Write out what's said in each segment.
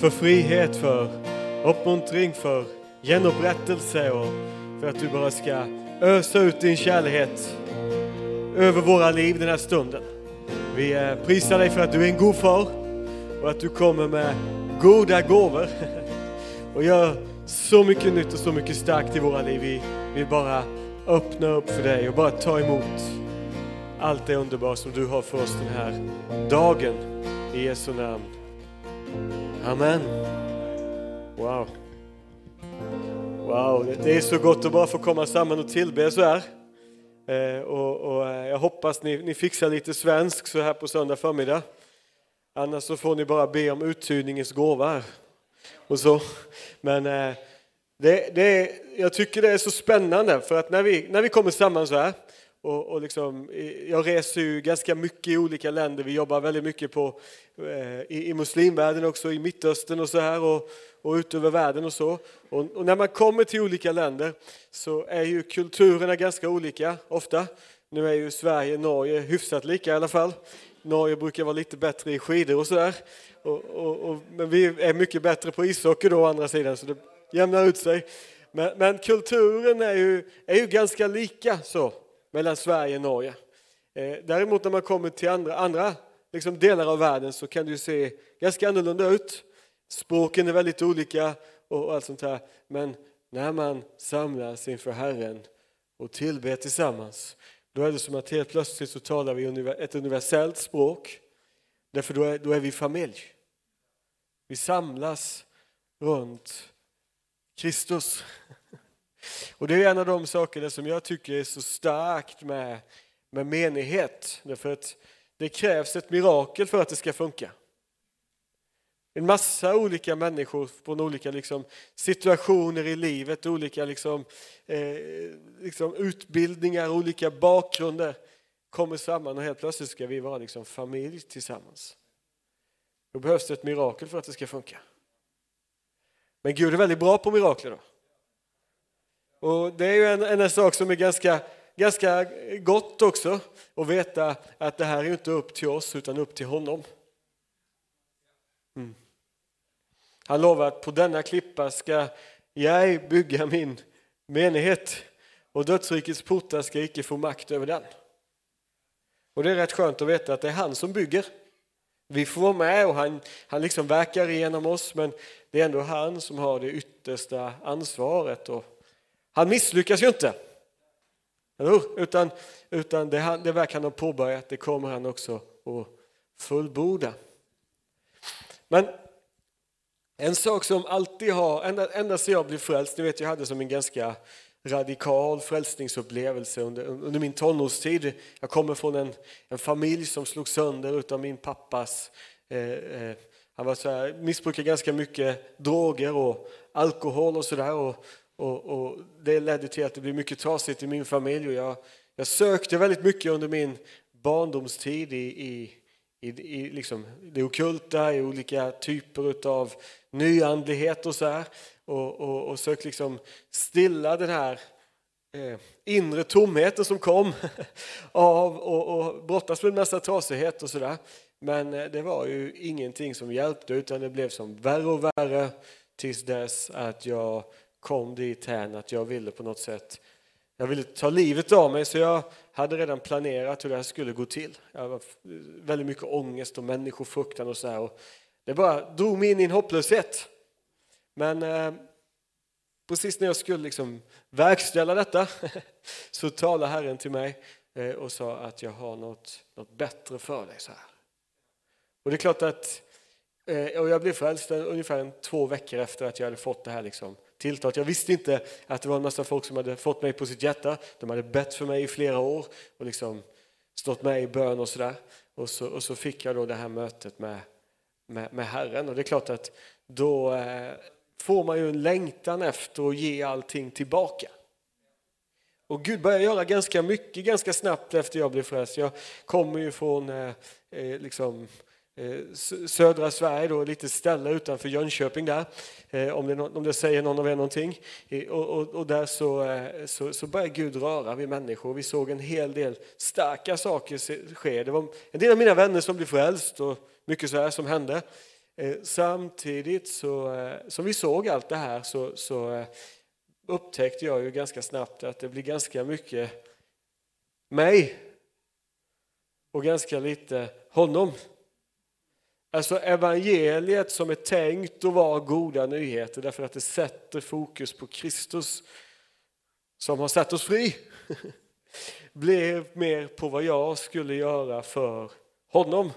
för frihet, för uppmuntring, för genupprättelse och för att du bara ska ösa ut din kärlek över våra liv den här stunden. Vi eh, prisar dig för att du är en god far och att du kommer med goda gåvor och gör så mycket nytt och så mycket starkt i våra liv. Vi vill bara öppna upp för dig och bara ta emot allt det underbara som du har för oss den här dagen. I Jesu namn. Amen. Wow. Wow, det är så gott att bara få komma samman och tillbe så här. Eh, och, och, eh, jag hoppas ni, ni fixar lite svensk så här på söndag förmiddag. Annars så får ni bara be om uttydningens gåva. Och så. Men eh, det, det, jag tycker det är så spännande för att när vi, när vi kommer samman så här och, och liksom, jag reser ju ganska mycket i olika länder. Vi jobbar väldigt mycket på, eh, i, i muslimvärlden också, i Mittöstern och så här och, och ut över världen och så. Och, och, när man kommer till olika länder så är ju kulturerna ganska olika ofta. Nu är ju Sverige och Norge hyfsat lika i alla fall. Norge brukar vara lite bättre i skidor och sådär. Och, och, och, men vi är mycket bättre på ishockey då å andra sidan så det jämnar ut sig. Men, men kulturen är ju, är ju ganska lika så mellan Sverige och Norge. Eh, däremot när man kommer till andra, andra liksom delar av världen så kan det se ganska annorlunda ut. Språken är väldigt olika och allt sånt här. Men när man samlas inför Herren och tillber tillsammans då är det som att helt plötsligt så talar vi ett universellt språk. Därför då är, då är vi familj. Vi samlas runt Kristus. Och det är en av de sakerna som jag tycker är så starkt med, med menighet. Därför att det krävs ett mirakel för att det ska funka. En massa olika människor från olika liksom, situationer i livet, olika liksom, eh, liksom utbildningar, olika bakgrunder kommer samman och helt plötsligt ska vi vara liksom familj tillsammans. Då behövs det ett mirakel för att det ska funka. Men Gud är väldigt bra på mirakler. Då. Och det är ju en, en sak som är ganska, ganska gott också att veta att det här är inte upp till oss utan upp till honom. Mm. Han lovar att på denna klippa ska jag bygga min menighet och dödsrikets portar ska icke få makt över den. Och det är rätt skönt att veta att det är han som bygger. Vi får vara med och han, han liksom verkar genom oss men det är ändå han som har det yttersta ansvaret. Och han misslyckas ju inte. Utan, utan det, det verk han har påbörjat det kommer han också att fullborda. Men en sak som alltid har, ända, ända sedan jag blev frälst, ni vet jag hade som en ganska radikal frälsningsupplevelse under, under min tonårstid. Jag kommer från en, en familj som slog sönder av min pappas eh, eh, han var så här, missbrukade ganska mycket droger och alkohol och sådär. Och, och, och, det ledde till att det blev mycket trasigt i min familj. Och jag, jag sökte väldigt mycket under min barndomstid i, i, i, i liksom det okulta, i olika typer av nyandlighet och så här. Och, och, och sökte liksom stilla den här eh, inre tomheten som kom av och, och brottas med en massa trasighet och sådär. Men eh, det var ju ingenting som hjälpte utan det blev som värre och värre tills dess att jag kom dit här att jag ville på något sätt jag ville ta livet av mig så jag hade redan planerat hur det här skulle gå till. Jag var väldigt mycket ångest och människofruktan och så här. Och det bara drog mig in i en hopplöshet. Men eh, precis när jag skulle liksom verkställa detta så talade Herren till mig eh, och sa att jag har något, något bättre för dig. så här. Och det är klart att eh, och jag blev frälst ungefär en, två veckor efter att jag hade fått det här liksom, tilltalet. Jag visste inte att det var en massa folk som hade fått mig på sitt hjärta. De hade bett för mig i flera år och liksom stått med i bön och sådär. Och så, och så fick jag då det här mötet med, med, med Herren. Och det är klart att då eh, får man ju en längtan efter att ge allting tillbaka. Och Gud började göra ganska mycket ganska snabbt efter jag blev frälst. Jag kommer ju från eh, eh liksom, Eh, Eh, södra Sverige, då, lite ställe utanför Jönköping där, eh, om det, om det säger någon av er någonting. Eh, och, och, och där så, så, så började Gud röra vid människor. Vi såg en hel del starka saker ske. Det var en del av mina vänner som blev frälst och mycket så här som hände. Samtidigt så, som vi såg allt det här så, så upptäckte jag ju ganska snabbt att det blir ganska mycket mig och ganska lite honom. Alltså evangeliet som är tänkt att vara goda nyheter därför att det sätter fokus på Kristus som har satt oss fri. Blev mer på vad jag skulle göra för honom.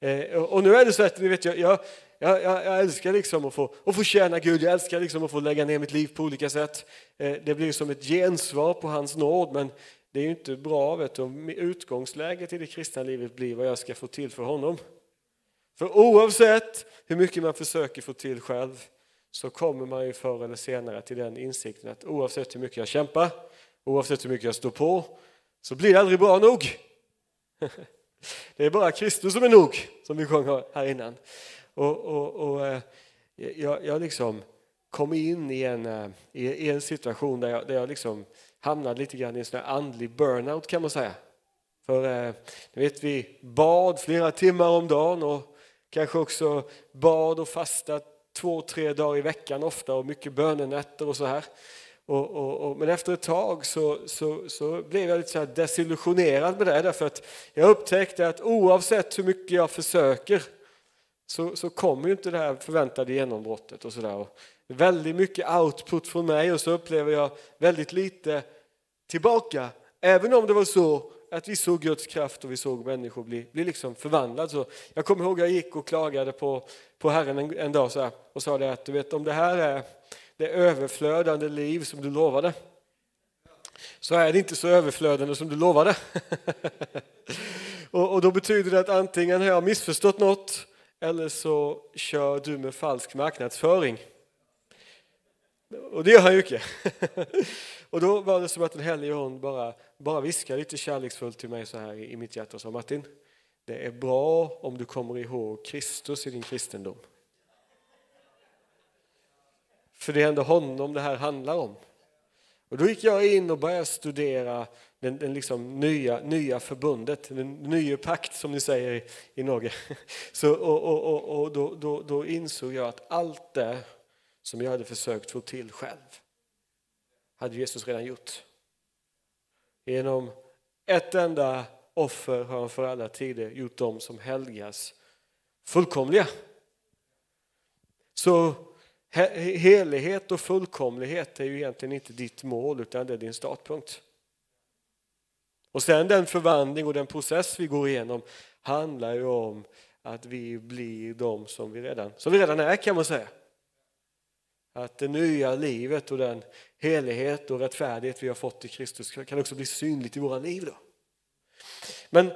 Eh, och nu är det så att ni vet, jag, jag, jag, jag älskar liksom att få, att få tjäna Gud, jag älskar liksom att få lägga ner mitt liv på olika sätt. Eh, det blir som ett gensvar på hans nåd, men det är ju inte bra. Vet du, utgångsläget i det kristna livet blir vad jag ska få till för honom. För oavsett hur mycket man försöker få till själv så kommer man ju förr eller senare till den insikten att oavsett hur mycket jag kämpar, oavsett hur mycket jag står på, så blir det aldrig bra nog. Det är bara Kristus som är nog, som vi sjöng här innan. Och, och, och eh, jag, jag liksom kom in i en, eh, i en situation där jag, där jag liksom hamnade lite grann i en sån andlig burnout kan man säga. För eh, ni vet, vi bad flera timmar om dagen och kanske också bad och fastat två, tre dagar i veckan ofta och mycket bönenätter och så här. Och, och, och, men efter ett tag så, så, så blev jag lite så desillusionerad med det därför att jag upptäckte att oavsett hur mycket jag försöker så, så kommer ju inte det här förväntade genombrottet och sådär. Väldigt mycket output från mig och så upplever jag väldigt lite tillbaka. Även om det var så att vi såg Guds kraft och vi såg människor bli, bli liksom förvandlade. Så jag kommer ihåg att jag gick och klagade på, på Herren en, en dag så här, och sa det att du vet om det här är det överflödande liv som du lovade så är det inte så överflödande som du lovade. och, och då betyder det att antingen har jag missförstått något eller så kör du med falsk marknadsföring. Och det gör han ju inte. och då var det som att den helige hon bara, bara viskade lite kärleksfullt till mig så här i mitt hjärta och sa Martin, det är bra om du kommer ihåg Kristus i din kristendom. För det är ändå honom det här handlar om. Och då gick jag in och började studera den, den liksom nya, nya förbundet, den nya pakt som ni säger i, i Norge. Så, och och, och, och då, då, då, insåg jag att allt det som jag hade försökt få till själv hade Jesus redan gjort. Genom ett enda offer har han för alla tider gjort dem som helgas fullkomliga. Så Helighet och fullkomlighet är ju egentligen inte ditt mål utan det är din startpunkt. Och sen den förvandling och den process vi går igenom handlar ju om att vi blir de som vi redan, som vi redan är kan man säga. Att det nya livet och den helighet och rättfärdighet vi har fått i Kristus kan också bli synligt i våra liv. Då. Men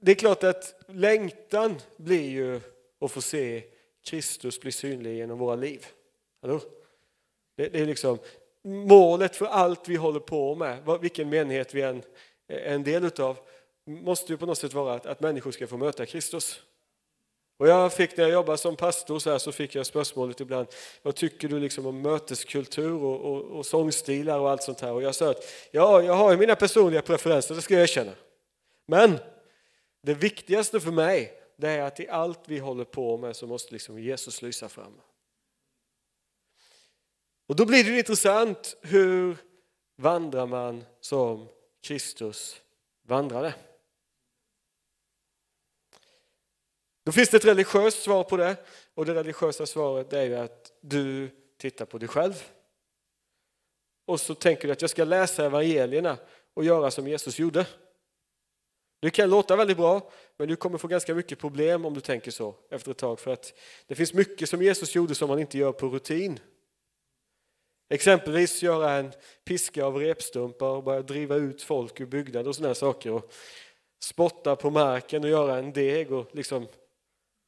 det är klart att längtan blir ju att få se Kristus bli synlig genom våra liv. Eller? Det, det är liksom målet för allt vi håller på med, vilken menighet vi än är en del utav, måste ju på något sätt vara att, att människor ska få möta Kristus. Och jag fick när jag jobbade som pastor så, här, så fick jag spörsmålet ibland, vad tycker du liksom om möteskultur och, och, och sångstilar och allt sånt här? Och jag sa att ja, jag har ju mina personliga preferenser, det ska jag erkänna. Men det viktigaste för mig det är att i allt vi håller på med så måste liksom Jesus lysa fram. Och då blir det intressant, hur vandrar man som Kristus vandrade? Då finns det ett religiöst svar på det och det religiösa svaret är ju att du tittar på dig själv. Och så tänker du att jag ska läsa evangelierna och göra som Jesus gjorde. Det kan låta väldigt bra, men du kommer få ganska mycket problem om du tänker så efter ett tag. För att det finns mycket som Jesus gjorde som man inte gör på rutin. Exempelvis göra en piska av repstumpar och börja driva ut folk ur byggnader och sådana saker. Och spotta på marken och göra en deg och liksom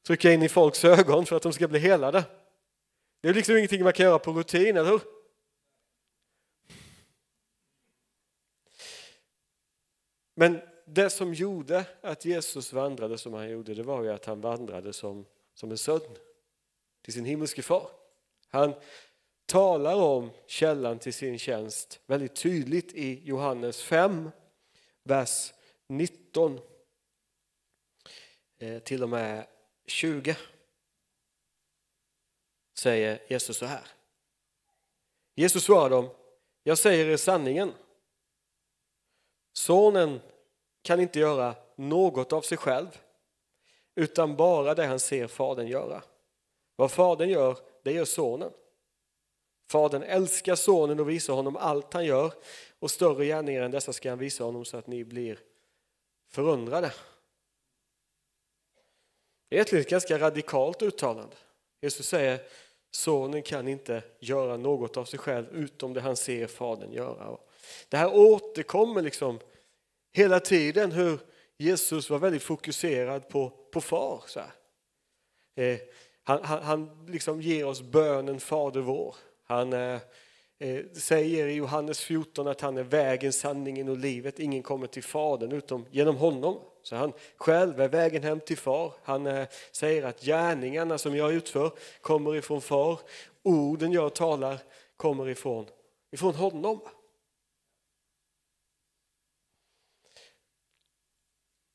trycka in i folks ögon för att de ska bli helade. Det är liksom ingenting man kan göra på rutin, eller hur? Men det som gjorde att Jesus vandrade som han gjorde, det var ju att han vandrade som, som en son till sin himmelske far. Han talar om källan till sin tjänst väldigt tydligt i Johannes 5, vers 19 eh, till och med 20 säger Jesus så här. Jesus svarar dem, jag säger er sanningen. Sonen kan inte göra något av sig själv utan bara det han ser Fadern göra. Vad Fadern gör, det gör Sonen. Fadern älskar Sonen och visar honom allt han gör och större gärningar än dessa ska han visa honom så att ni blir förundrade. Det är ett ganska radikalt uttalande. Jesus säger Sonen kan inte göra något av sig själv utom det han ser Fadern göra. Det här återkommer liksom hela tiden hur Jesus var väldigt fokuserad på, på far. Så eh, han, han, han liksom ger oss bönen Fader vår. Han eh, eh säger i Johannes 14 att han är vägen, sanningen och livet. Ingen kommer till Fadern utom genom honom. Så han själv är vägen hem till far. Han eh, säger att gärningarna som jag utför kommer ifrån far. Orden jag talar kommer ifrån, ifrån honom.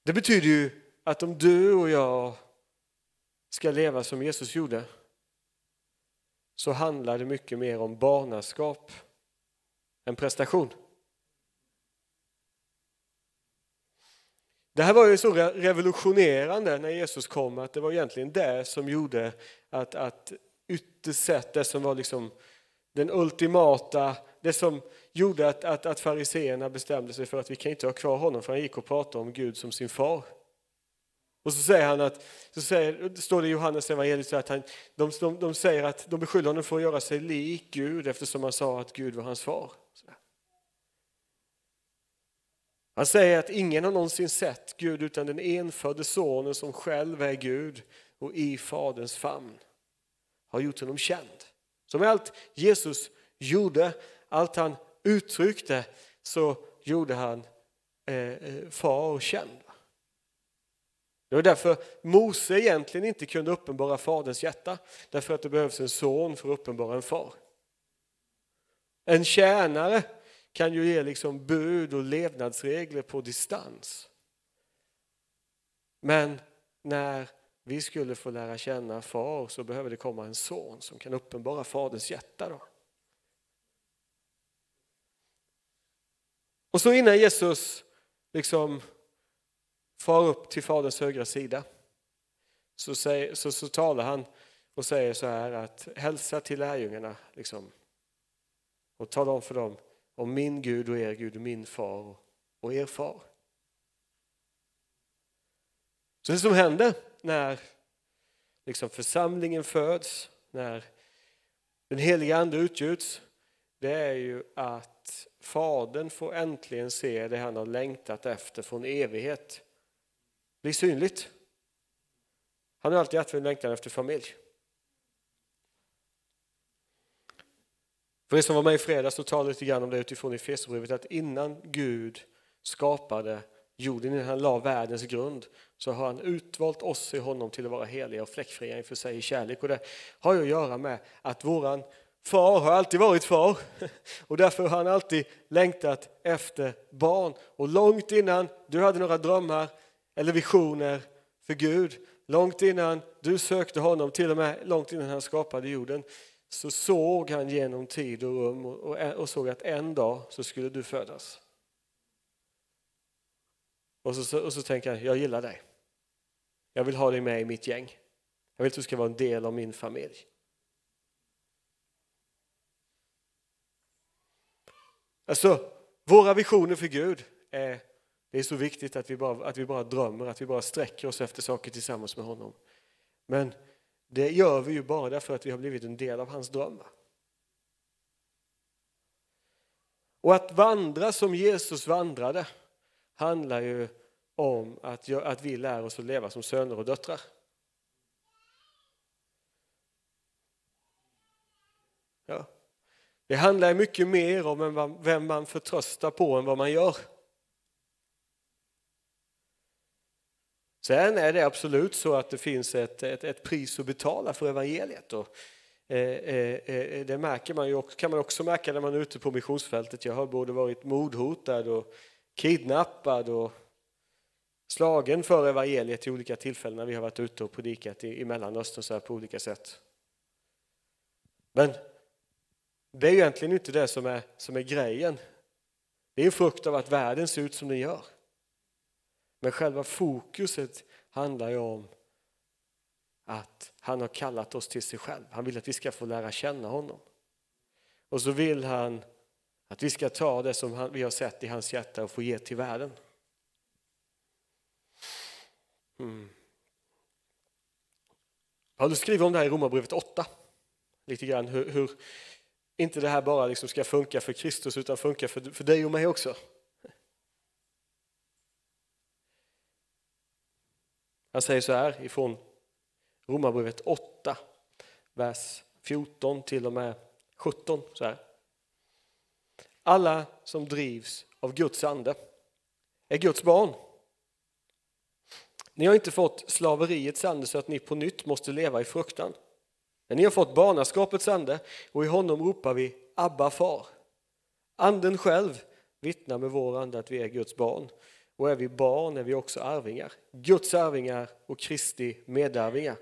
Det betyder ju att om du och jag ska leva som Jesus gjorde så handlar det mycket mer om barnaskap än prestation. Det här var ju så revolutionerande när Jesus kom att det var egentligen det som gjorde att, att ytterst sett det som var liksom den ultimata, det som gjorde att, att, att fariseerna bestämde sig för att vi kan inte ha kvar honom för han gick och pratade om Gud som sin far. Och så säger han att, så säger, står det i Johannes evangeliet att han, de, de, de säger att de beskyller honom för att göra sig lik Gud eftersom han sa att Gud var hans far. Han säger att ingen har någonsin sett Gud utan den enfödde sonen som själv är Gud och i Faderns famn har gjort honom känd. Som allt Jesus gjorde, allt han uttryckte, så gjorde han eh, eh far känd. Det var därför Mose egentligen inte kunde uppenbara Faderns hjärta, därför att det behövs en son för att uppenbara en far. En tjänare kan ju ge liksom bud och levnadsregler på distans. Men när vi skulle få lära känna far så behöver det komma en son som kan uppenbara faderns hjärta. Då. Och så innan Jesus liksom far upp till faderns högra sida. Så, säger, så, så talar han och säger så här att hälsa till lärjungarna liksom, och tala om för dem om min Gud och er Gud och min far och er far. Så det som händer när liksom församlingen föds, när den heliga ande utgjuts, det är ju att Fadern får äntligen se det han har längtat efter från evighet blir synligt. Han har alltid haft en längtan efter familj. För er som var med i fredags så talade lite grann om det utifrån Efesierbrevet att innan Gud skapade jorden, innan han la världens grund så har han utvalt oss i honom till att vara heliga och fläckfria inför sig i kärlek. Och det har ju att göra med att våran far har alltid varit far och därför har han alltid längtat efter barn. Och långt innan du hade några drömmar eller visioner för Gud, långt innan du sökte honom, till och med långt innan han skapade jorden, så såg han genom tid och rum och, såg att en dag så skulle du födas. Och så, och så tänker han, jag gillar dig. Jag vill ha dig med i mitt gäng. Jag vill att du ska vara en del av min familj. Alltså, våra visioner för Gud är, det är så viktigt att vi, bara, att vi bara drömmer, att vi bara sträcker oss efter saker tillsammans med honom. Men det gör vi ju bara därför att vi har blivit en del av hans drömmar. Och att vandra som Jesus vandrade handlar ju om att, att vi lär oss att leva som söner och döttrar. Ja. Det handlar mycket mer om vem man förtröstar på än vad man gör. Sen är det absolut så att det finns ett, ett, ett pris att betala för evangeliet. Och, eh, eh, eh det märker man ju, kan man också märka när man är ute på missionsfältet. Jag har både varit mordhotad och kidnappad och slagen för evangeliet i olika tillfällen när vi har varit ute och predikat i, i Mellanöstern så här på olika sätt. Men det är egentligen inte det som är, som är grejen. Det är en frukt av att världen ser ut som den gör. Men själva fokuset handlar ju om att han har kallat oss till sig själv. Han vill att vi ska få lära känna honom. Och så vill han att vi ska ta det som vi har sett i hans hjärta och få ge till världen. Mm. Paulus skriver om det här i Romarbrevet 8. Lite grann hur, hur, inte det här bara liksom ska funka för Kristus utan funka för, för dig och mig också. Han säger så här ifrån Romarbrevet 8, vers 14 till och med 17. Så här. Alla som drivs av Guds ande är Guds barn. Ni har inte fått slaveriets ande så att ni på nytt måste leva i fruktan. Men ni har fått barnaskapets ande och i honom ropar vi Abba far. Anden själv vittnar med vår ande att vi är Guds barn. Och är vi barn är vi också arvingar, Guds arvingar och Kristi medarvingar.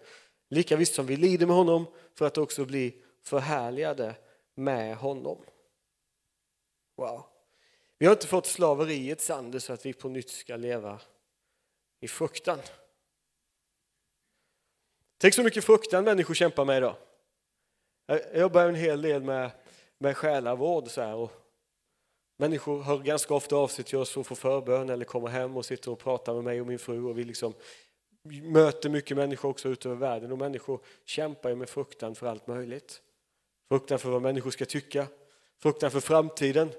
Lika visst som vi lider med honom för att också bli förhärligade med honom. Wow. Vi har inte fått slaveriets ande så att vi på nytt ska leva i fruktan. Tänk så mycket fruktan människor kämpar med idag. Jag jobbar en hel del med, med själavård så här, och människor hör ganska ofta av sig till oss och får förbön eller kommer hem och sitter och pratar med mig och min fru och vi liksom möter mycket människor också ute över världen och människor kämpar med fruktan för allt möjligt. Fruktan för vad människor ska tycka, fruktan för framtiden,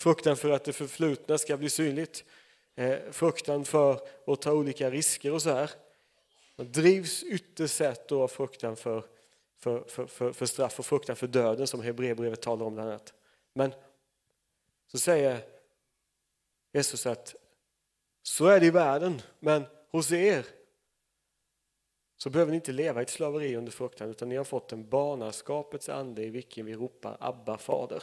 fruktan för att det förflutna ska bli synligt, eh, fruktan för att ta olika risker och så här. Man drivs ytterst sett då av fruktan för, för, för, för, för straff och fruktan för döden som Hebreerbrevet talar om bland annat. Men så säger Jesus att så är det i världen, men hos er så behöver ni inte leva i ett slaveri under fruktan utan ni har fått en barnaskapets ande i vilken vi ropar Abba fader.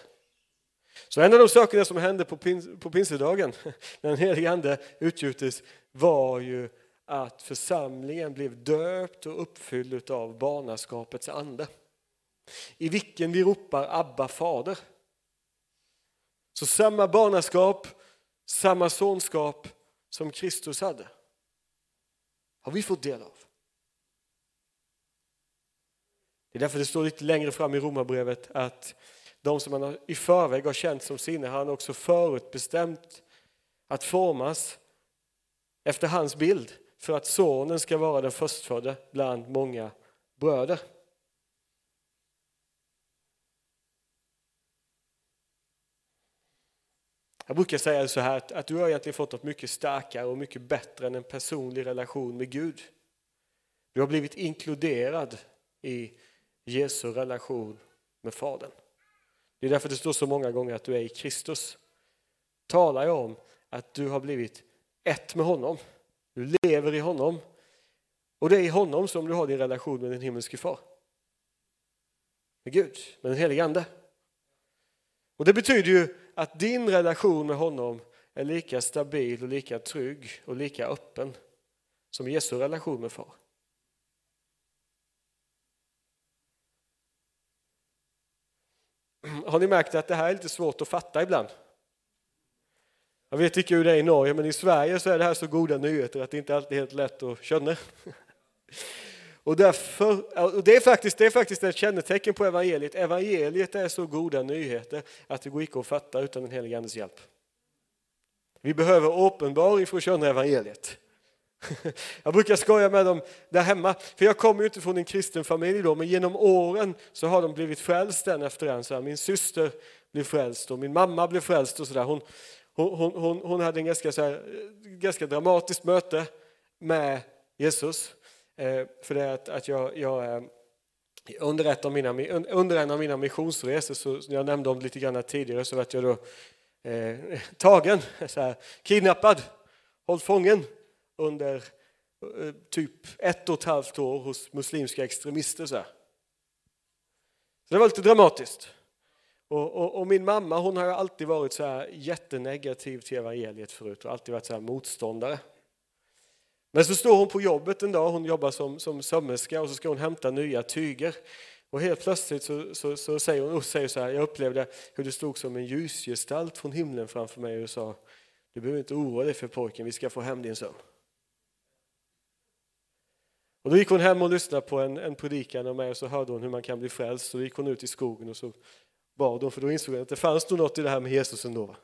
Så en av de sakerna som hände på, pins, på pinsedagen när den helige ande utgjutes var ju att församlingen blev döpt och uppfylld av barnaskapets ande. I vilken vi ropar Abba fader. Så samma barnaskap, samma sonskap som Kristus hade har vi fått del av. Det är därför det står lite längre fram i Romarbrevet att de som han i förväg har känt som sina har han också förutbestämt att formas efter hans bild för att sonen ska vara den förstfödde bland många bröder. Jag brukar säga så här att du har egentligen fått något mycket starkare och mycket bättre än en personlig relation med Gud. Du har blivit inkluderad i Jesu relation med Fadern. Det är därför det står så många gånger att du är i Kristus. Talar jag om att du har blivit ett med honom. Du lever i honom. Och det är i honom som du har din relation med din himmelske far. Med Gud, med den helige Ande. Och det betyder ju att din relation med honom är lika stabil och lika trygg och lika öppen som Jesu relation med far. Har ni märkt att det här är lite svårt att fatta ibland? Jag vet inte hur det är i Norge, men i Sverige så är det här så goda nyheter att det inte alltid är helt lätt att känna. Och, därför, och det, är faktiskt, det är faktiskt ett kännetecken på evangeliet. Evangeliet är så goda nyheter att det går inte att fatta utan den helige Andes hjälp. Vi behöver uppenbaring för att känna evangeliet. Jag brukar skoja med dem där hemma, för jag kommer ju inte från en kristen familj då, men genom åren så har de blivit frälst en efter en. Så här, min syster blev frälst och min mamma blev frälst och sådär. Hon, hon, hon, hon hade en ganska, så här, ganska dramatiskt möte med Jesus. Eh, för det att, att jag, jag eh, under, ett av mina, under en av mina missionsresor, så, jag nämnde om lite grann tidigare, så att jag då eh, tagen, så här, kidnappad, hålld fången under eh, typ ett och ett halvt år hos muslimska extremister. Så, så det var lite dramatiskt. Och, och, och, min mamma hon har alltid varit så här jättenegativ till evangeliet förut och alltid varit så här motståndare. Men så står hon på jobbet en dag, hon jobbar som, som sömmerska och så ska hon hämta nya tyger. Och helt plötsligt så, så, så säger hon säger så här, jag upplevde hur du stod som en ljusgestalt från himlen framför mig och sa, du behöver inte oroa dig för pojken, vi ska få hem din son. Och då gick hon hem och lyssnade på en, en predikan om mig och så hörde hon hur man kan bli frälst. Så gick hon ut i skogen och så bad hon, för då insåg hon att det fanns nog något i det här med Jesus ändå.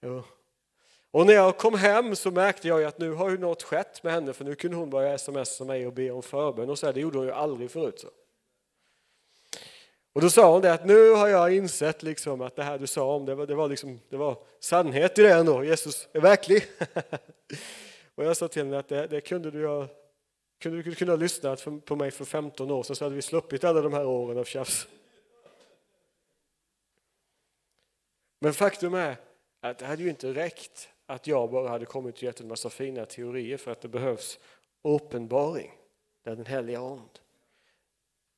Ja. Och när jag kom hem så märkte jag att nu har ju något skett med henne för nu kunde hon börja smsa mig och be om förbön och så här, det gjorde hon ju aldrig förut. Så. Och då sa hon det att nu har jag insett liksom att det här du sa om det var, det var, liksom, det var sannhet i det ändå, Jesus är verklig. och jag sa till henne att det, det kunde du ha kunde du kunna ha lyssnat på mig för 15 år sedan så hade vi sluppit alla de här åren av tjafs. Men faktum är att det hade ju inte räckt att jag bara hade kommit och gett en massa fina teorier för att det behövs uppenbaring där den heliga Ande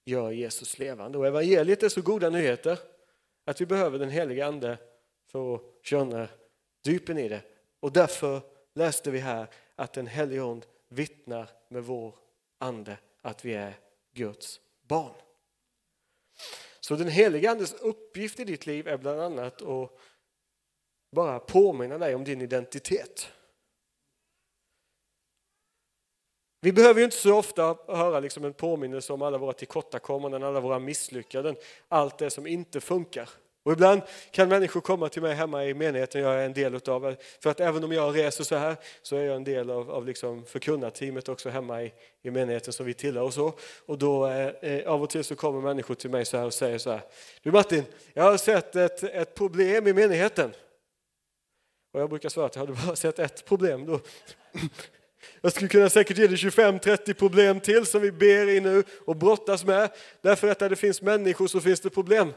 gör Jesus levande. Och evangeliet är så goda nyheter att vi behöver den heliga Ande för att känna djupen i det. Och därför läste vi här att den helige Ande vittnar med vår ande att vi är Guds barn. Så den heliga Andes uppgift i ditt liv är bland annat att bara påminna dig om din identitet. Vi behöver ju inte så ofta höra liksom en påminnelse om alla våra tillkortakommanden, alla våra misslyckanden, allt det som inte funkar. Och ibland kan människor komma till mig hemma i menigheten jag är en del utav. För att även om jag reser så här så är jag en del av, av liksom förkunnarteamet också hemma i, i menigheten som vi tillhör. Och, så. och då eh, eh av och till så kommer människor till mig så här och säger så här. Du Martin, jag har sett ett, ett problem i menigheten. Och jag brukar svara att jag hade bara sett ett problem då. Jag skulle kunna säkert ge dig 25-30 problem till som vi ber i nu och brottas med. Därför att där det finns människor så finns det problem.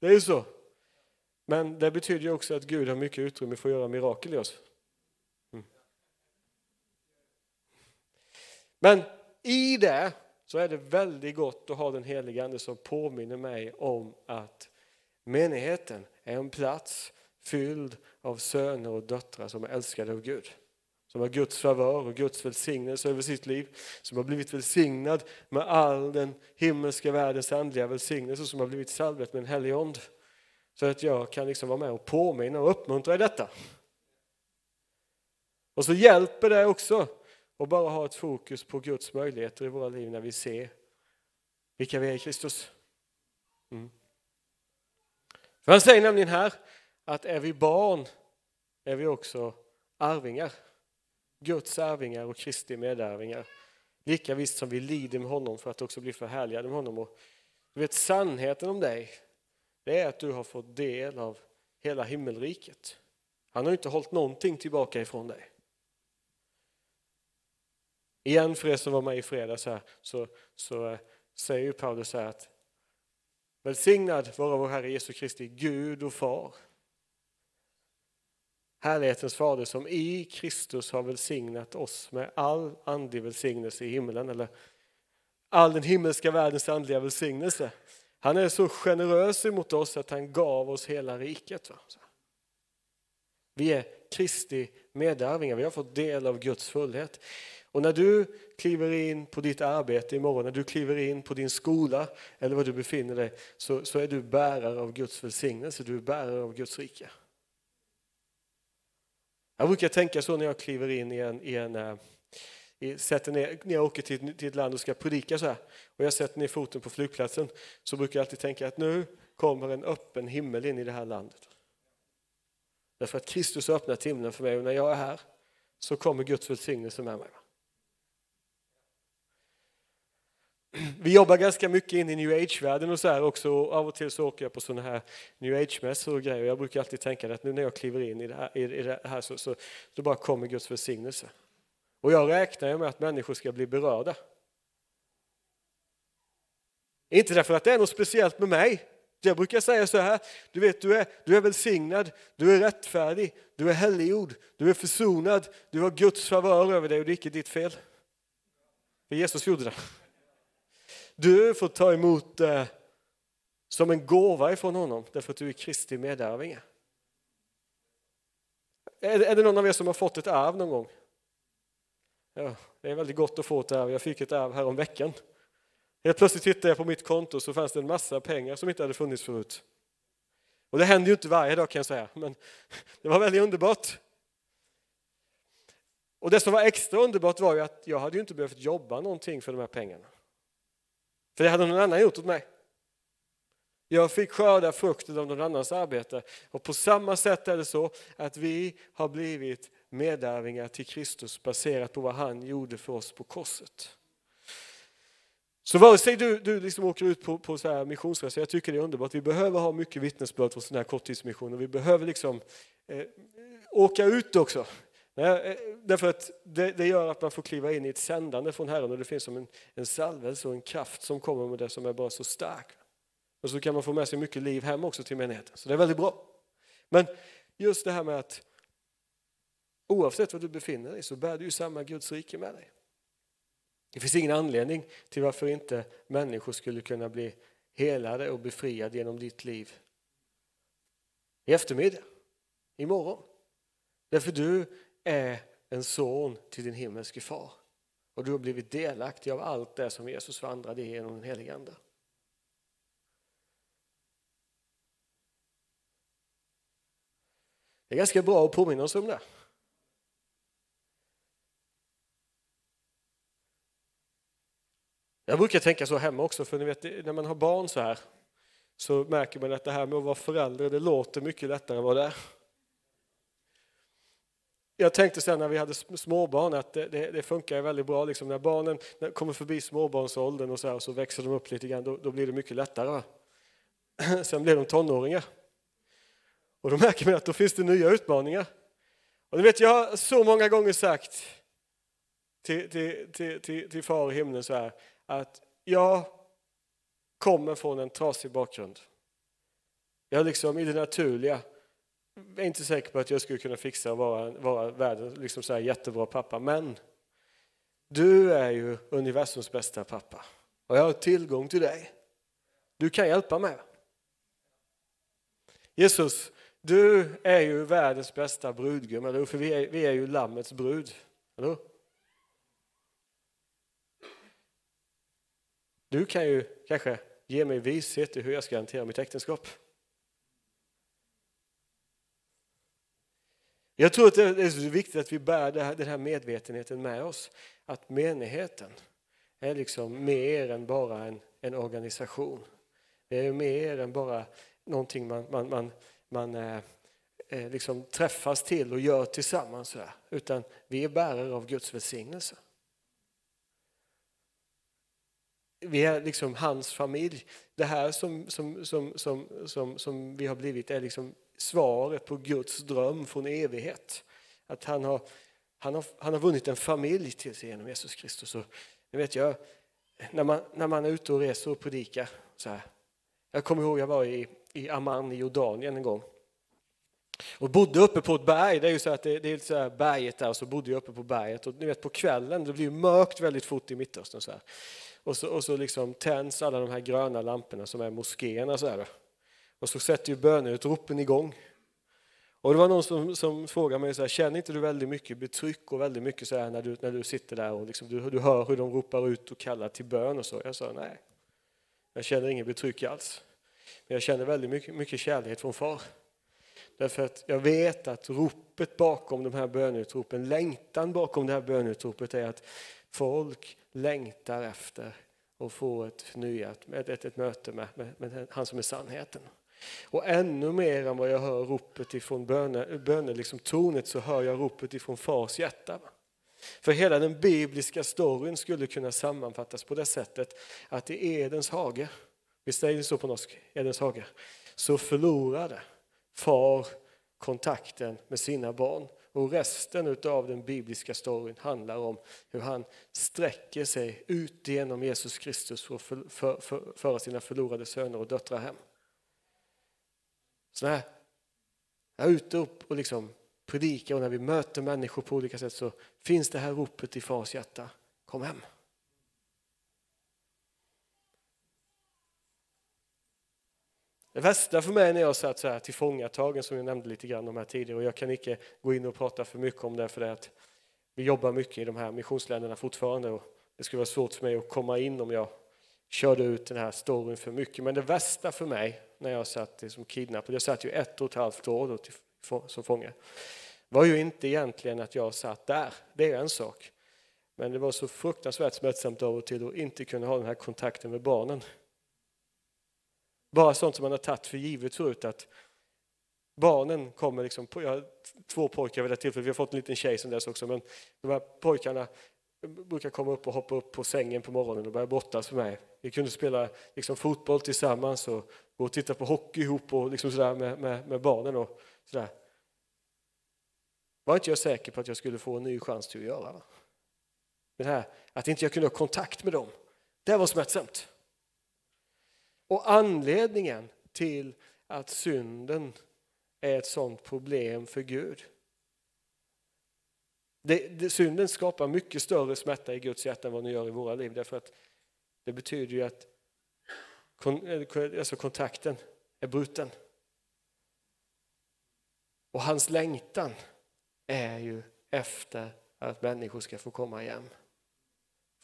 Det är ju så. Men det betyder ju också att Gud har mycket utrymme för att göra mirakel i oss. Mm. Men i det så är det väldigt gott att ha den helige Ande som påminner mig om att menigheten är en plats fylld av söner och döttrar som är älskade av Gud. Som har Guds favör och Guds välsignelse över sitt liv. Som har blivit välsignad med all den himmelska världens andliga välsignelse som har blivit salvet med en helig ond. Så att jag kan liksom vara med och påminna och uppmuntra i detta. Och så hjälper det också att bara ha ett fokus på Guds möjligheter i våra liv när vi ser vilka vi är i Kristus. Mm. För han säger nämligen här att är vi barn är vi också arvingar. Guds arvingar och Kristi medarvingar. Lika visst som vi lider med honom för att också bli förhärligade med honom. Och du vet sannheten om dig, det är att du har fått del av hela himmelriket. Han har inte hållit någonting tillbaka ifrån dig. Igen för er som var med i fredags här, så, så eh, säger Paulus så här att Välsignad vara vår Herre Jesu Kristi Gud och Far härlighetens fader som i Kristus har välsignat oss med all andlig välsignelse i himlen eller all den himmelska världens andliga välsignelse. Han är så generös emot oss att han gav oss hela riket. Vi är Kristi medarvingar, vi har fått del av Guds fullhet. Och när du kliver in på ditt arbete imorgon, när du kliver in på din skola eller var du befinner dig så, så är du bärare av Guds välsignelse, du är bärare av Guds rike. Jag brukar tänka så när jag kliver in i en, i en eh, i, sätter ner, när jag åker till, till ett land och ska predika så här och jag sätter ner foten på flygplatsen så brukar jag alltid tänka att nu kommer en öppen himmel in i det här landet. Därför att Kristus har öppnat himlen för mig och när jag är här så kommer Guds välsignelse med mig. Vi jobbar ganska mycket in i new age-världen och så här också. Och av och till så åker jag på sådana här new age-mässor och grejer. Jag brukar alltid tänka att nu när jag kliver in i det här, i det här så, så då bara kommer Guds välsignelse. Och jag räknar med att människor ska bli berörda. Inte därför att det är något speciellt med mig. Jag brukar säga så här, du vet du är, du är välsignad, du är rättfärdig, du är helliggjord, du är försonad, du har Guds favör över dig och det är icke ditt fel. För Jesus gjorde det. Du får ta emot det som en gåva ifrån honom därför att du är Kristi medarvinge. Är det någon av er som har fått ett arv någon gång? Ja, det är väldigt gott att få ett arv. Jag fick ett arv här veckan. Helt plötsligt tittade jag på mitt konto så fanns det en massa pengar som inte hade funnits förut. Och det händer ju inte varje dag kan jag säga, men det var väldigt underbart. Och det som var extra underbart var ju att jag hade ju inte behövt jobba någonting för de här pengarna. För det hade någon annan gjort åt mig. Jag fick skörda frukten av någon annans arbete. Och på samma sätt är det så att vi har blivit medarvingar till Kristus baserat på vad han gjorde för oss på korset. Så vare sig du, du liksom åker ut på, på så här missionsresa, jag tycker det är underbart, vi behöver ha mycket vittnesbörd från sådana här korttidsmissioner, vi behöver liksom eh, åka ut också. Nej, eh, därför att det, det, gör att man får kliva in i ett sändande från Herren och det finns som en, en salvelse och en kraft som kommer med det som är bara så stark. Och så kan man få med sig mycket liv hem också till menigheten, så det är väldigt bra. Men just det här med att oavsett var du befinner dig så bär du ju samma Guds rike med dig. Det finns ingen anledning till varför inte människor skulle kunna bli helade och befriade genom ditt liv i eftermiddag, imorgon. Därför du är en son till din himmelske far och du har blivit delaktig av allt det som Jesus vandrade genom den helige Ande. Det är ganska bra att påminna oss om det. Jag brukar tänka så hemma också, för ni vet, när man har barn så här så märker man att det här med att vara förälder, det låter mycket lättare än vad det är. Jag tänkte sen när vi hade småbarn att det, det, det funkar väldigt bra. Liksom när barnen kommer förbi småbarnsåldern och så, här, och så växer de upp lite grann, då, då blir det mycket lättare. Sen blir de tonåringar. Och då märker man att då finns det nya utmaningar. Och ni vet, jag har så många gånger sagt till, till, till, till, till far i himlen så här, att jag kommer från en trasig bakgrund. Jag är liksom i det naturliga är inte säker på att jag skulle kunna fixa att vara, vara världens liksom så här jättebra pappa, men du är ju universums bästa pappa och jag har tillgång till dig. Du kan hjälpa mig. Jesus, du är ju världens bästa brudgum, eller För vi är, vi är ju Lammets brud, eller Du kan ju kanske ge mig vishet i hur jag ska hantera mitt äktenskap. Jag tror att det är så viktigt att vi bär den här medvetenheten med oss. Att menigheten är liksom mer än bara en, en organisation. Det är mer än bara någonting man, man, man, man eh, eh liksom träffas till och gör tillsammans. Utan vi är bärare av Guds välsignelse vi är liksom hans familj. Det här som, som, som, som, som, som vi har blivit är liksom svaret på Guds dröm från evighet. Att han har, han har, han har vunnit en familj till sig genom Jesus Kristus. Och, jag vet jag, när, man, när man är ute och reser och predikar så här. Jag kommer ihåg jag var i, i Amman i Jordanien en gång. Och bodde uppe på ett berg, det är ju så att det, det är så här berget där, och så bodde jag uppe på berget. Och ni vet på kvällen, det blir mörkt väldigt fort i Mittöstern. Så här. Och så, och så liksom tänds alla de här gröna lamporna som är moskéerna. Så här. Och så sätter ju böneutropen igång. Och det var någon som, som frågade mig, så här, känner inte du väldigt mycket betryck och väldigt mycket så här, när, du, när du sitter där och liksom, du, du hör hur de ropar ut och kallar till bön och så? Jag sa nej, jag känner inget betryck alls. Men jag känner väldigt mycket, mycket kärlek från far. Därför att jag vet att ropet bakom de här bönutropen, längtan bakom det här bönutropet är att folk längtar efter att få ett förnyat ett, ett, ett möte med, med, med, han som är sannheten. Och ännu mer än vad jag hör ropet ifrån böne, böne, liksom så hör jag ropet ifrån fars hjärta. För hela den bibliska storyn skulle kunna sammanfattas på det sättet att i Edens hage, visst säger det så på norsk, Edens hage, så förlorade far kontakten med sina barn och resten av den bibliska storyn handlar om hur han sträcker sig ut genom Jesus Kristus för att för, för, föra sina förlorade söner och döttrar hem. Så när jag är ute och liksom predikar och när vi möter människor på olika sätt så finns det här ropet i fars hjärta. Kom hem. Det värsta för mig när jag satt så här tillfångatagen som jag nämnde lite grann om här tidigare och jag kan inte gå in och prata för mycket om det för det är att Vi jobbar mycket i de här missionsländerna fortfarande och det skulle vara svårt för mig att komma in om jag körde ut den här storyn för mycket. Men det värsta för mig när jag satt som kidnappad, jag satt ju ett och ett halvt år då till, som fånge, var ju inte egentligen att jag satt där, det är en sak. Men det var så fruktansvärt smärtsamt av och till att inte kunna ha den här kontakten med barnen. Bara sånt som man har tagit för givet förut att barnen kommer liksom, jag har två pojkar vid det tillfället, vi har fått en liten tjej som dess också, men de här pojkarna brukar komma upp och hoppa upp på sängen på morgonen och börja brottas med mig. Vi kunde spela liksom, fotboll tillsammans och gå och titta på hockey ihop och liksom sådär med, med, med barnen. Och sådär. Var inte jag säker på att jag skulle få en ny chans till att göra. Va? Det här, att inte jag kunde ha kontakt med dem, det var smärtsamt. Och anledningen till att synden är ett sådant problem för Gud. Det, det, synden skapar mycket större smärta i Guds hjärta än vad den gör i våra liv. Därför att det betyder ju att Eh, alltså kontakten är bruten. Och hans längtan är ju efter att människor ska få komma igen.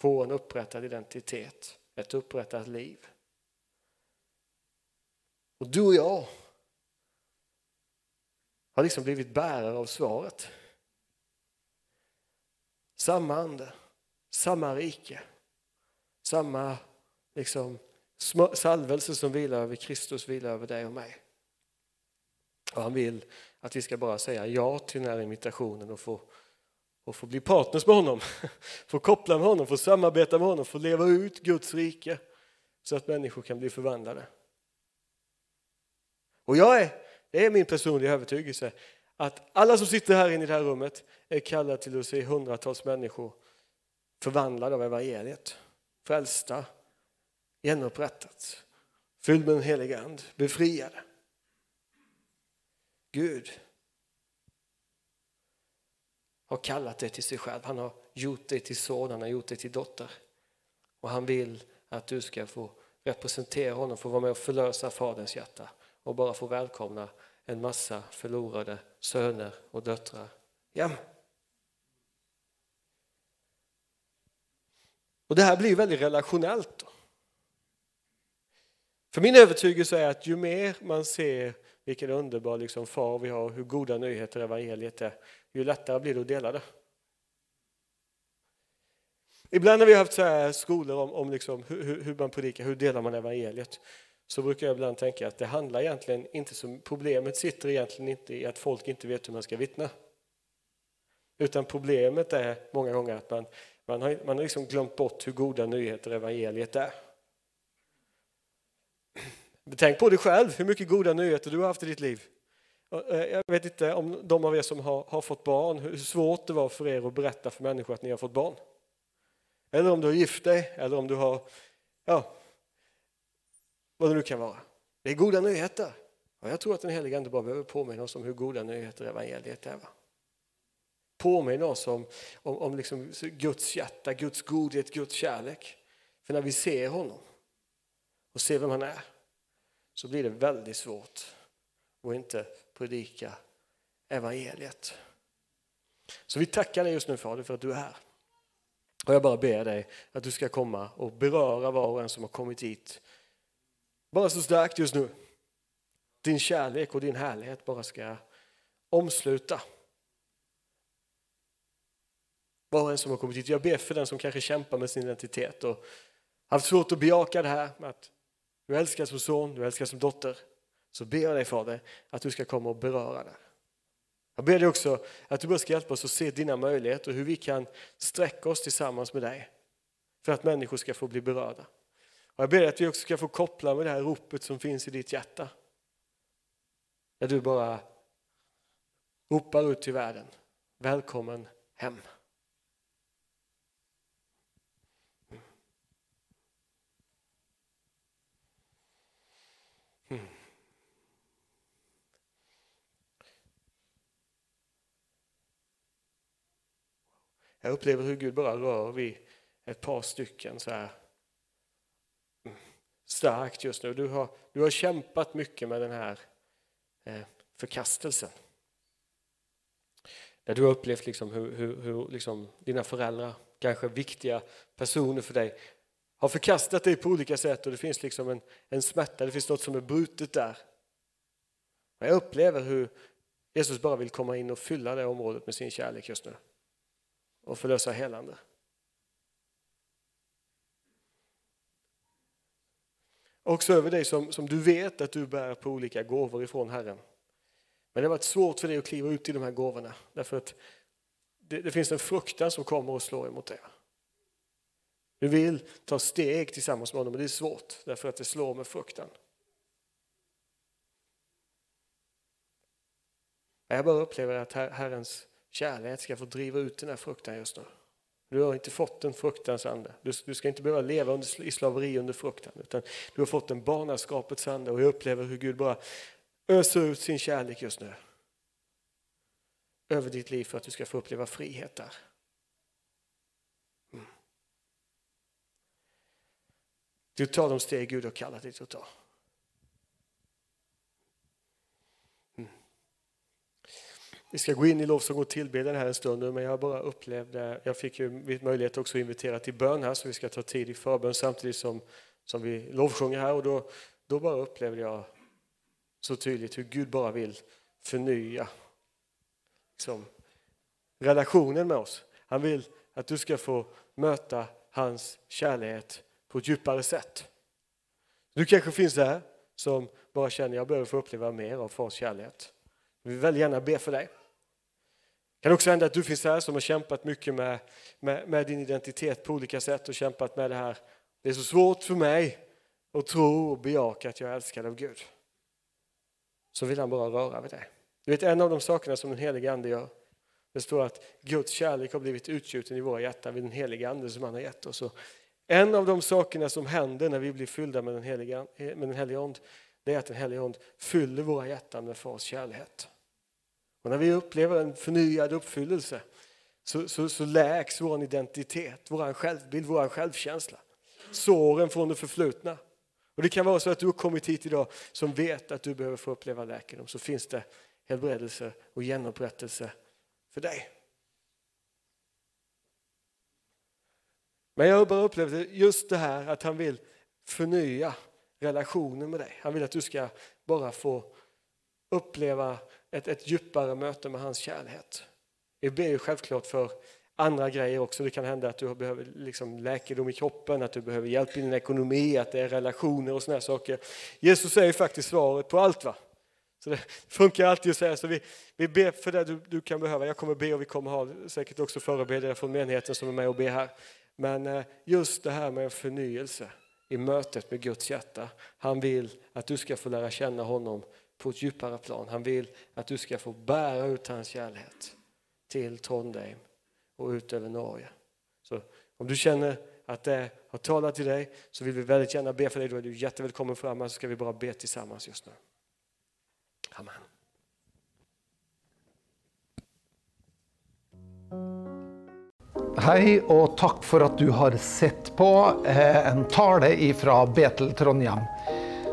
Få en upprättad identitet, ett upprättat liv. Och du och jag har liksom blivit bärare av svaret. Samma ande, samma rike, samma liksom, salvelse som vilar över Kristus vilar över dig och mig. Och han vill att vi ska bara säga ja till den här invitationen och få, och få bli partners med honom, få koppla med honom, få samarbeta med honom, få leva ut Guds rike så att människor kan bli förvandlade. Och jag är, det är min personliga övertygelse att alla som sitter här inne i det här rummet är kallade till att se hundratals människor förvandlade av evangeliet, frälsta, genupprättat, fylld med den helige Ande, befriade. Gud har kallat dig till sig själv. Han har gjort dig till son, han har gjort dig till dotter. Och han vill att du ska få representera honom, få vara med och förlösa Faderns hjärta och bara få välkomna en massa förlorade söner och döttrar hem. Och det här blir väldigt relationellt. Då. För min övertygelse är att ju mer man ser vilken underbar liksom far vi har, hur goda nyheter evangeliet är, ju lättare blir det att dela det. Ibland när vi har haft så här skolor om, om liksom hur, hur man predikar, hur delar man evangeliet, så brukar jag ibland tänka att det handlar egentligen inte som, problemet sitter egentligen inte i att folk inte vet hur man ska vittna. Utan problemet är många gånger att man, man har, man har liksom glömt bort hur goda nyheter evangeliet är. Tänk på dig själv, hur mycket goda nyheter du har haft i ditt liv. Eh, jag vet inte om de av er som har, har fått barn, hur svårt det var för er att berätta för människor att ni har fått barn. Eller om du har gift dig, eller om du har, ja, vad det nu kan vara. Det är goda nyheter. Och jag tror att den helige Ande bara behöver påminna oss om hur goda nyheter evangeliet är. Va? Påminna oss om, om, om liksom Guds hjärta, Guds godhet, Guds kärlek. För när vi ser honom och ser vem han är så blir det väldigt svårt att inte predika evangeliet. Så vi tackar dig just nu Fader för att du är här. Och jag bara ber dig att du ska komma och beröra var och en som har kommit hit bara så starkt just nu. Din kärlek och din härlighet bara ska omsluta var och en som har kommit hit. Jag ber för den som kanske kämpar med sin identitet och haft svårt att bejaka det här med att du älskar som son, du älskar som dotter. Så ber jag dig Fader att du ska komma och beröra där. Jag ber dig också att du bara ska hjälpa oss att se dina möjligheter och hur vi kan sträcka oss tillsammans med dig för att människor ska få bli berörda. Och jag ber dig att vi också ska få koppla med det här ropet som finns i ditt hjärta. Där du bara ropar ut till världen. Välkommen hem. Jag upplever hur Gud bara rör vid ett par stycken så här mm, starkt just nu. Du har, du har kämpat mycket med den här eh, förkastelsen. Där du har upplevt liksom hur, hur, hur liksom dina föräldrar, kanske viktiga personer för dig, har förkastat dig på olika sätt och det finns liksom en, en smärta, det finns något som är brutet där. Jag upplever hur Jesus bara vill komma in och fylla det området med sin kärlek just nu och förlösa helande. Också över dig som, som du vet att du bär på olika gåvor ifrån Herren. Men det har varit svårt för dig att kliva ut i de här gåvorna därför att det, det finns en fruktan som kommer och slår emot dig. Du vill ta steg tillsammans med honom men det är svårt därför att det slår med fruktan. Jag bara upplever att Herrens kärlek ska få driva ut den här fruktan just nu. Du har inte fått en fruktans ande. Du, du ska inte behöva leva under, i slaveri under fruktan utan du har fått en barnaskapets ande och jag upplever hur Gud bara öser ut sin kärlek just nu över ditt liv för att du ska få uppleva frihet där. Mm. Du tar de steg Gud har kallat dig att ta. Vi ska gå in i lovsång och tillbedjan här en stund, men jag bara upplevde, jag fick ju möjlighet också att invitera till bön här, så vi ska ta tid i förbön samtidigt som, som vi lovsjunger här. Och då, då bara upplevde jag så tydligt hur Gud bara vill förnya liksom, relationen med oss. Han vill att du ska få möta hans kärlek på ett djupare sätt. Du kanske finns där som bara känner att jag behöver få uppleva mer av fars kärlek. Vi vill väldigt gärna be för dig. Det kan också hända att du finns här som har kämpat mycket med, med, med, din identitet på olika sätt och kämpat med det här. Det är så svårt för mig att tro och bejaka att jag är älskad av Gud. Så vill han bara röra vid dig. Du vet en av de sakerna som den helige Ande gör. Det står att Guds kärlek har blivit utgjuten i våra hjärtan vid den helige Ande som han har gett oss. Och en av de sakerna som händer när vi blir fyllda med den helige, med den helige Ande det är att den helige Ande fyller våra hjärtan med fars kärlek. Och när vi upplever en förnyad uppfyllelse så, så, så läks vår identitet, vår självbild, vår självkänsla. Såren från det förflutna. Och Det kan vara så att du har kommit hit idag som vet att du behöver få uppleva läkedom. Så finns det helbredelse och genomupprättelse för dig. Men jag har bara upplevt just det här att han vill förnya relationen med dig. Han vill att du ska bara få uppleva ett, ett djupare möte med hans kärlek. Vi ber ju självklart för andra grejer också. Det kan hända att du behöver liksom läkedom i kroppen, att du behöver hjälp i din ekonomi, att det är relationer och sådana saker. Jesus är ju faktiskt svaret på allt. va? Så det funkar alltid att säga så. Vi, vi ber för det du, du kan behöva. Jag kommer be och vi kommer ha säkert också förebedjare från menigheten som är med och ber här. Men eh, just det här med en förnyelse i mötet med Guds hjärta. Han vill att du ska få lära känna honom på ett djupare plan. Han vill att du ska få bära ut hans kärlek till Trondheim och ut över Norge. Så om du känner att det har talat till dig så vill vi väldigt gärna be för dig. Då är du jättevälkommen fram så ska vi bara be tillsammans just nu. Amen. Hej och tack för att du har sett på eh, en tale ifrån Betel Trondheim.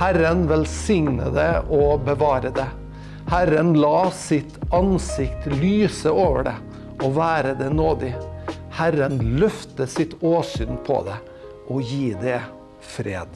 Herren välsigne det och bevare det. Herren la sitt ansikt lyse över det och vara det nådig. Herren lyfte sitt åsyn på det och ge det fred.